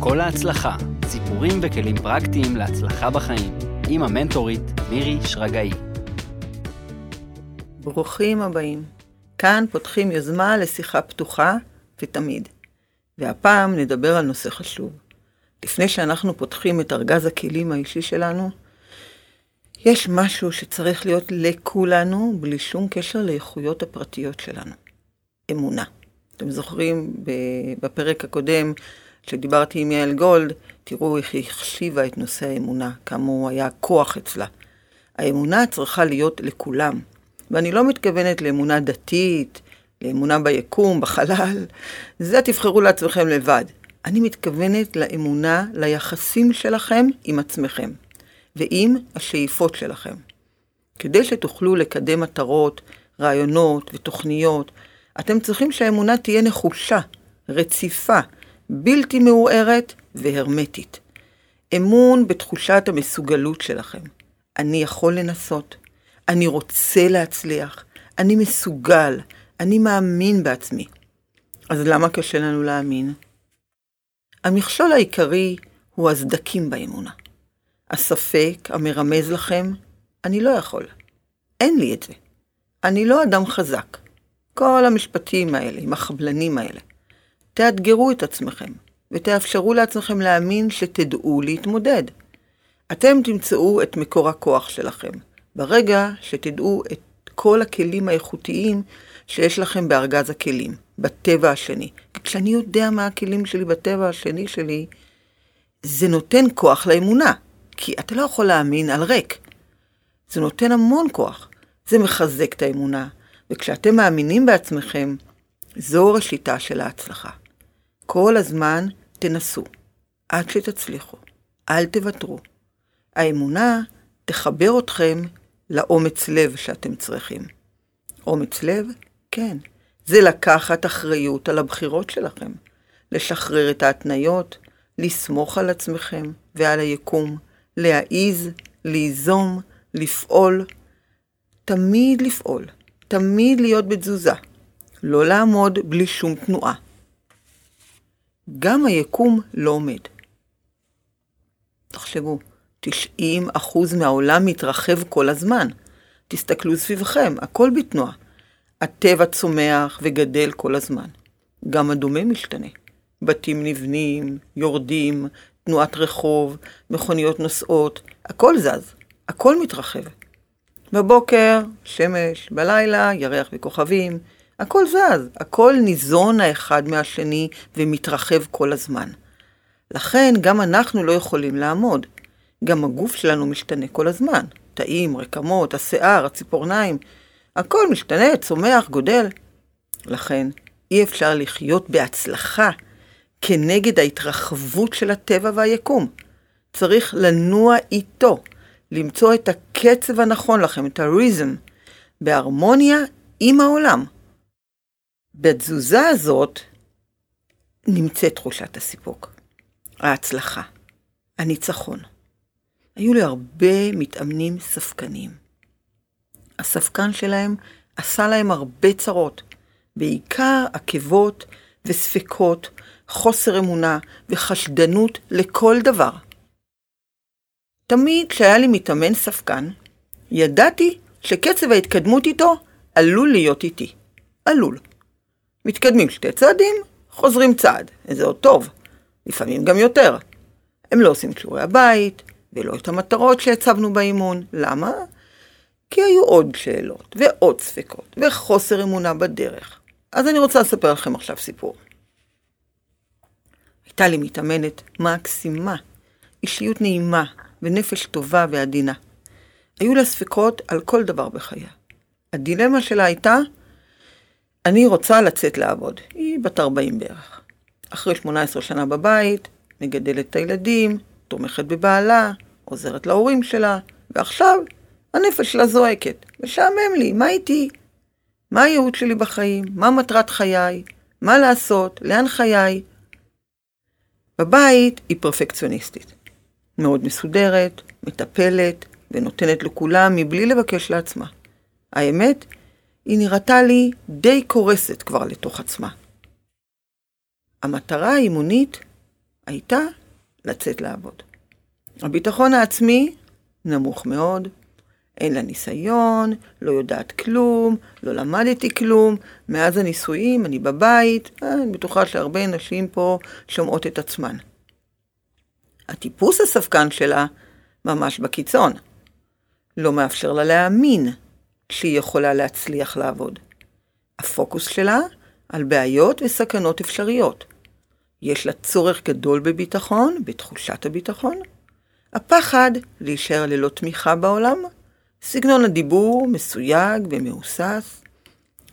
כל ההצלחה, סיפורים וכלים פרקטיים להצלחה בחיים, עם המנטורית מירי שרגאי. ברוכים הבאים. כאן פותחים יוזמה לשיחה פתוחה ותמיד. והפעם נדבר על נושא חשוב. לפני שאנחנו פותחים את ארגז הכלים האישי שלנו, יש משהו שצריך להיות לכולנו בלי שום קשר לאיכויות הפרטיות שלנו. אמונה. אתם זוכרים בפרק הקודם כשדיברתי עם יעל גולד, תראו איך היא החשיבה את נושא האמונה, כמה הוא היה כוח אצלה. האמונה צריכה להיות לכולם, ואני לא מתכוונת לאמונה דתית, לאמונה ביקום, בחלל, זה תבחרו לעצמכם לבד. אני מתכוונת לאמונה, ליחסים שלכם עם עצמכם, ועם השאיפות שלכם. כדי שתוכלו לקדם מטרות, רעיונות ותוכניות, אתם צריכים שהאמונה תהיה נחושה, רציפה, בלתי מעורערת והרמטית. אמון בתחושת המסוגלות שלכם. אני יכול לנסות, אני רוצה להצליח, אני מסוגל, אני מאמין בעצמי. אז למה קשה לנו להאמין? המכשול העיקרי הוא הסדקים באמונה. הספק המרמז לכם, אני לא יכול. אין לי את זה. אני לא אדם חזק. כל המשפטים האלה, עם החבלנים האלה. תאתגרו את עצמכם, ותאפשרו לעצמכם להאמין שתדעו להתמודד. אתם תמצאו את מקור הכוח שלכם, ברגע שתדעו את כל הכלים האיכותיים שיש לכם בארגז הכלים, בטבע השני. כשאני יודע מה הכלים שלי בטבע השני שלי, זה נותן כוח לאמונה, כי אתה לא יכול להאמין על ריק. זה נותן המון כוח. זה מחזק את האמונה, וכשאתם מאמינים בעצמכם, זו ראשיתה של ההצלחה. כל הזמן תנסו, עד שתצליחו. אל תוותרו. האמונה תחבר אתכם לאומץ לב שאתם צריכים. אומץ לב? כן. זה לקחת אחריות על הבחירות שלכם. לשחרר את ההתניות, לסמוך על עצמכם ועל היקום, להעיז, ליזום, לפעול. תמיד לפעול, תמיד להיות בתזוזה. לא לעמוד בלי שום תנועה. גם היקום לא עומד. תחשבו, 90% מהעולם מתרחב כל הזמן. תסתכלו סביבכם, הכל בתנועה. הטבע צומח וגדל כל הזמן. גם הדומה משתנה. בתים נבנים, יורדים, תנועת רחוב, מכוניות נוסעות, הכל זז, הכל מתרחב. בבוקר, שמש, בלילה, ירח וכוכבים, הכל זז, הכל ניזון האחד מהשני ומתרחב כל הזמן. לכן גם אנחנו לא יכולים לעמוד. גם הגוף שלנו משתנה כל הזמן. תאים, רקמות, השיער, הציפורניים, הכל משתנה, צומח, גודל. לכן אי אפשר לחיות בהצלחה כנגד ההתרחבות של הטבע והיקום. צריך לנוע איתו, למצוא את הקצב הנכון לכם, את הריזם, בהרמוניה עם העולם. בתזוזה הזאת נמצאת תחושת הסיפוק, ההצלחה, הניצחון. היו לי הרבה מתאמנים ספקנים. הספקן שלהם עשה להם הרבה צרות, בעיקר עקבות וספקות, חוסר אמונה וחשדנות לכל דבר. תמיד כשהיה לי מתאמן ספקן, ידעתי שקצב ההתקדמות איתו עלול להיות איטי. עלול. מתקדמים שתי צעדים, חוזרים צעד, איזה עוד טוב, לפעמים גם יותר. הם לא עושים שיעורי הבית, ולא את המטרות שהצבנו באימון. למה? כי היו עוד שאלות, ועוד ספקות, וחוסר אמונה בדרך. אז אני רוצה לספר לכם עכשיו סיפור. הייתה לי מתאמנת מקסימה, אישיות נעימה, ונפש טובה ועדינה. היו לה ספקות על כל דבר בחייה. הדילמה שלה הייתה אני רוצה לצאת לעבוד. היא בת 40 בערך. אחרי 18 שנה בבית, מגדלת את הילדים, תומכת בבעלה, עוזרת להורים שלה, ועכשיו הנפש שלה זועקת. משעמם לי, מה איתי? מה הייעוד שלי בחיים? מה מטרת חיי? מה לעשות? לאן חיי? בבית היא פרפקציוניסטית. מאוד מסודרת, מטפלת ונותנת לכולם מבלי לבקש לעצמה. האמת, היא נראתה לי די קורסת כבר לתוך עצמה. המטרה האימונית הייתה לצאת לעבוד. הביטחון העצמי נמוך מאוד, אין לה ניסיון, לא יודעת כלום, לא למדתי כלום, מאז הנישואים אני בבית, אני בטוחה שהרבה נשים פה שומעות את עצמן. הטיפוס הספקן שלה ממש בקיצון. לא מאפשר לה להאמין שהיא יכולה להצליח לעבוד. הפוקוס שלה על בעיות וסכנות אפשריות. יש לה צורך גדול בביטחון, בתחושת הביטחון. הפחד להישאר ללא תמיכה בעולם. סגנון הדיבור מסויג ומהוסס.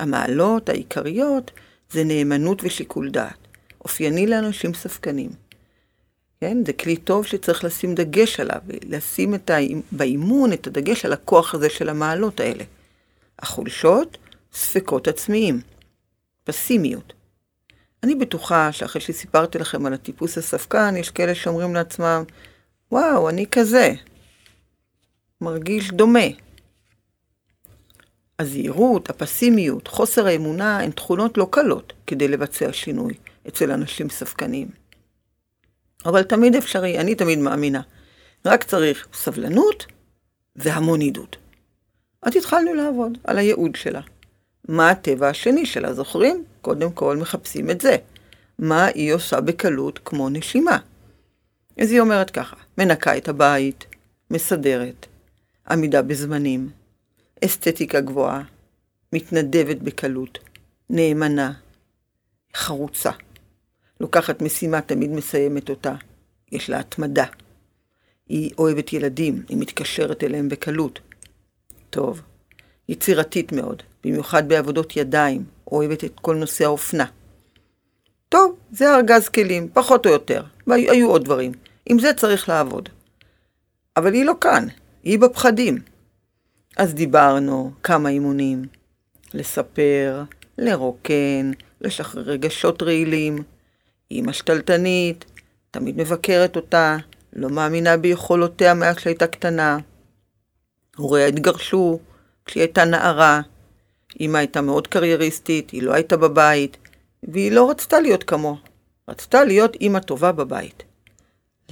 המעלות העיקריות זה נאמנות ושיקול דעת. אופייני לאנשים ספקנים. כן? זה כלי טוב שצריך לשים דגש עליו, לשים את ה... באימון את הדגש על הכוח הזה של המעלות האלה. החולשות, ספקות עצמיים, פסימיות. אני בטוחה שאחרי שסיפרתי לכם על הטיפוס הספקן, יש כאלה שאומרים לעצמם, וואו, אני כזה. מרגיש דומה. הזהירות, הפסימיות, חוסר האמונה הן תכונות לא קלות כדי לבצע שינוי אצל אנשים ספקניים. אבל תמיד אפשרי, אני תמיד מאמינה. רק צריך סבלנות והמון עידוד. אז התחלנו לעבוד על הייעוד שלה. מה הטבע השני שלה, זוכרים? קודם כל מחפשים את זה. מה היא עושה בקלות כמו נשימה. אז היא אומרת ככה, מנקה את הבית, מסדרת, עמידה בזמנים, אסתטיקה גבוהה, מתנדבת בקלות, נאמנה, חרוצה. לוקחת משימה, תמיד מסיימת אותה. יש לה התמדה. היא אוהבת ילדים, היא מתקשרת אליהם בקלות. טוב. יצירתית מאוד, במיוחד בעבודות ידיים, אוהבת את כל נושא האופנה. טוב, זה ארגז כלים, פחות או יותר, והיו עוד דברים. עם זה צריך לעבוד. אבל היא לא כאן, היא בפחדים. אז דיברנו כמה אימונים, לספר, לרוקן, לשחרר רגשות רעילים. אימא שתלטנית, תמיד מבקרת אותה, לא מאמינה ביכולותיה מאז שהייתה קטנה. הוריה התגרשו כשהיא הייתה נערה. אמא הייתה מאוד קרייריסטית, היא לא הייתה בבית, והיא לא רצתה להיות כמו. רצתה להיות אימא טובה בבית.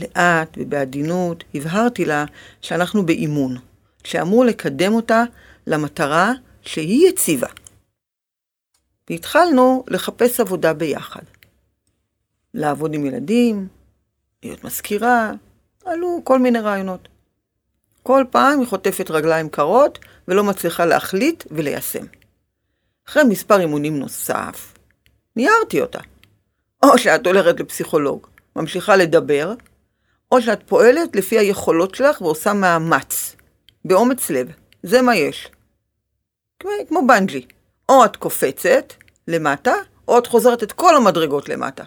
לאט ובעדינות הבהרתי לה שאנחנו באימון, שאמור לקדם אותה למטרה שהיא הציבה. והתחלנו לחפש עבודה ביחד. לעבוד עם ילדים, להיות מזכירה, עלו כל מיני רעיונות. כל פעם היא חוטפת רגליים קרות ולא מצליחה להחליט וליישם. אחרי מספר אימונים נוסף, ניירתי אותה. או שאת הולכת לפסיכולוג, ממשיכה לדבר, או שאת פועלת לפי היכולות שלך ועושה מאמץ, באומץ לב. זה מה יש. כמו בנג'י. או את קופצת למטה, או את חוזרת את כל המדרגות למטה.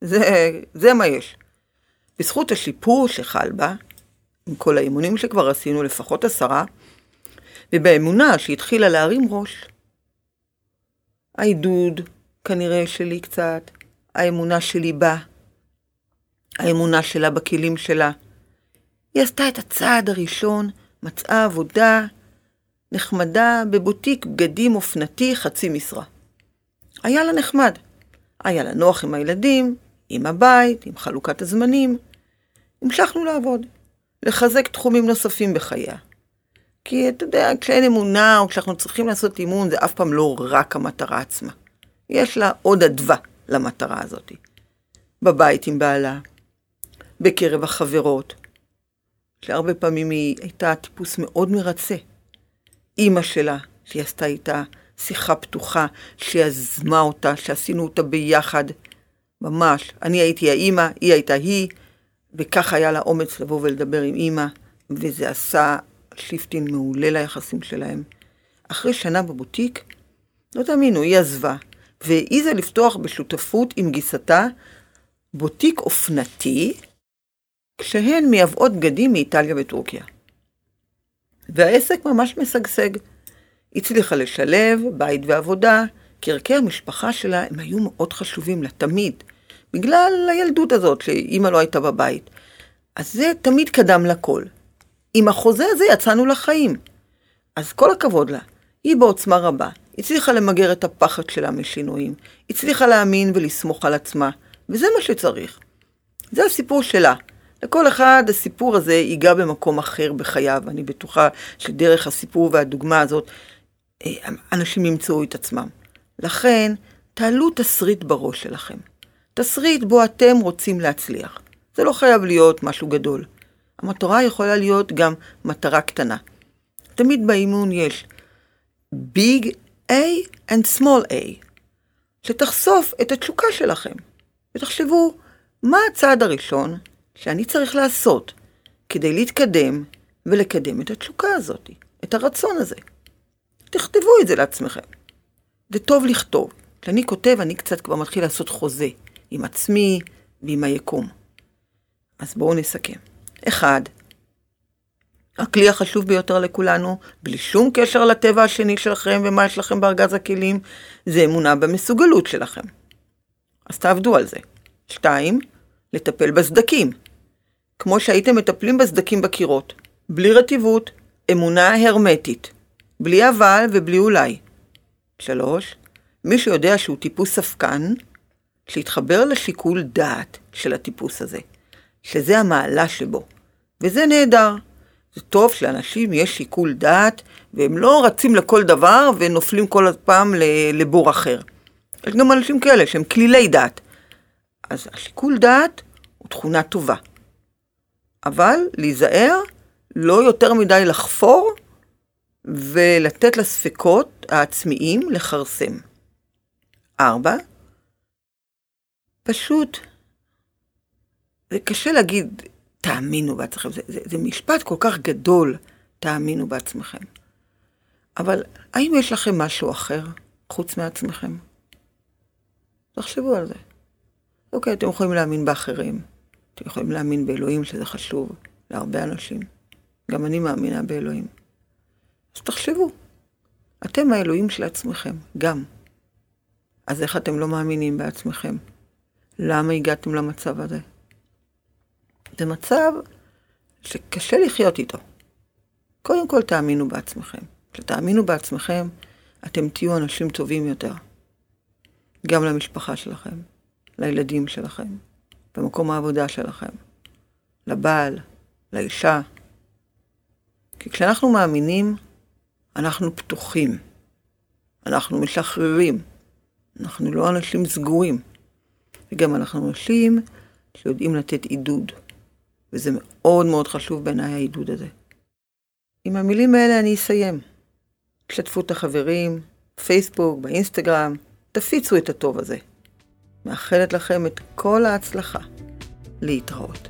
זה, זה מה יש. בזכות השיפור שחל בה, עם כל האימונים שכבר עשינו, לפחות עשרה, ובאמונה שהתחילה להרים ראש. העידוד כנראה שלי קצת, האמונה שלי בה, האמונה שלה בכלים שלה. היא עשתה את הצעד הראשון, מצאה עבודה נחמדה בבוטיק בגדים אופנתי חצי משרה. היה לה נחמד. היה לה נוח עם הילדים, עם הבית, עם חלוקת הזמנים. המשכנו לעבוד, לחזק תחומים נוספים בחייה. כי אתה יודע, כשאין אמונה או כשאנחנו צריכים לעשות אימון, זה אף פעם לא רק המטרה עצמה. יש לה עוד אדווה למטרה הזאת. בבית עם בעלה, בקרב החברות, שהרבה פעמים היא הייתה טיפוס מאוד מרצה. אימא שלה, שהיא עשתה איתה שיחה פתוחה, שיזמה אותה, שעשינו אותה ביחד. ממש. אני הייתי האימא, היא הייתה היא, וכך היה לה אומץ לבוא ולדבר עם אימא, וזה עשה שיפטין מעולה ליחסים שלהם. אחרי שנה בבוטיק, לא תאמינו, היא עזבה, והעיזה לפתוח בשותפות עם גיסתה בוטיק אופנתי, כשהן מייבאות בגדים מאיטליה וטורקיה. והעסק ממש משגשג. הצליחה לשלב בית ועבודה, כי ערכי המשפחה שלה הם היו מאוד חשובים לה תמיד, בגלל הילדות הזאת שאימא לא הייתה בבית. אז זה תמיד קדם לכל. עם החוזה הזה יצאנו לחיים. אז כל הכבוד לה, היא בעוצמה רבה, הצליחה למגר את הפחד שלה משינויים, הצליחה להאמין ולסמוך על עצמה, וזה מה שצריך. זה הסיפור שלה. לכל אחד הסיפור הזה ייגע במקום אחר בחייו. אני בטוחה שדרך הסיפור והדוגמה הזאת, אה, אנשים ימצאו את עצמם. לכן, תעלו תסריט בראש שלכם. תסריט בו אתם רוצים להצליח. זה לא חייב להיות משהו גדול. המטרה יכולה להיות גם מטרה קטנה. תמיד באימון יש Big A and Small A, שתחשוף את התשוקה שלכם, ותחשבו מה הצעד הראשון שאני צריך לעשות כדי להתקדם ולקדם את התשוקה הזאת, את הרצון הזה. תכתבו את זה לעצמכם. זה טוב לכתוב. כשאני כותב, אני קצת כבר מתחיל לעשות חוזה עם עצמי ועם היקום. אז בואו נסכם. אחד, הכלי החשוב ביותר לכולנו, בלי שום קשר לטבע השני שלכם ומה יש לכם בארגז הכלים, זה אמונה במסוגלות שלכם. אז תעבדו על זה. שתיים, לטפל בסדקים. כמו שהייתם מטפלים בסדקים בקירות. בלי רטיבות, אמונה הרמטית. בלי אבל ובלי אולי. שלוש, מי שיודע שהוא טיפוס ספקן, שיתחבר לשיקול דעת של הטיפוס הזה, שזה המעלה שבו. וזה נהדר. זה טוב שלאנשים יש שיקול דעת, והם לא רצים לכל דבר ונופלים כל פעם לבור אחר. יש גם אנשים כאלה שהם כלילי דעת. אז השיקול דעת הוא תכונה טובה. אבל להיזהר, לא יותר מדי לחפור ולתת לספקות העצמיים לכרסם. ארבע, פשוט, זה קשה להגיד תאמינו בעצמכם, זה, זה, זה משפט כל כך גדול, תאמינו בעצמכם. אבל האם יש לכם משהו אחר חוץ מעצמכם? תחשבו על זה. אוקיי, אתם יכולים להאמין באחרים, אתם יכולים להאמין באלוהים, שזה חשוב להרבה אנשים. גם אני מאמינה באלוהים. אז תחשבו, אתם האלוהים של עצמכם, גם. אז איך אתם לא מאמינים בעצמכם? למה הגעתם למצב הזה? זה מצב שקשה לחיות איתו. קודם כל תאמינו בעצמכם. כשתאמינו בעצמכם, אתם תהיו אנשים טובים יותר. גם למשפחה שלכם, לילדים שלכם, במקום העבודה שלכם, לבעל, לאישה. כי כשאנחנו מאמינים, אנחנו פתוחים, אנחנו משחררים, אנחנו לא אנשים סגורים, וגם אנחנו אנשים שיודעים לתת עידוד. וזה מאוד מאוד חשוב בעיניי העידוד הזה. עם המילים האלה אני אסיים. שתפו את החברים, פייסבוק, באינסטגרם, תפיצו את הטוב הזה. מאחלת לכם את כל ההצלחה. להתראות.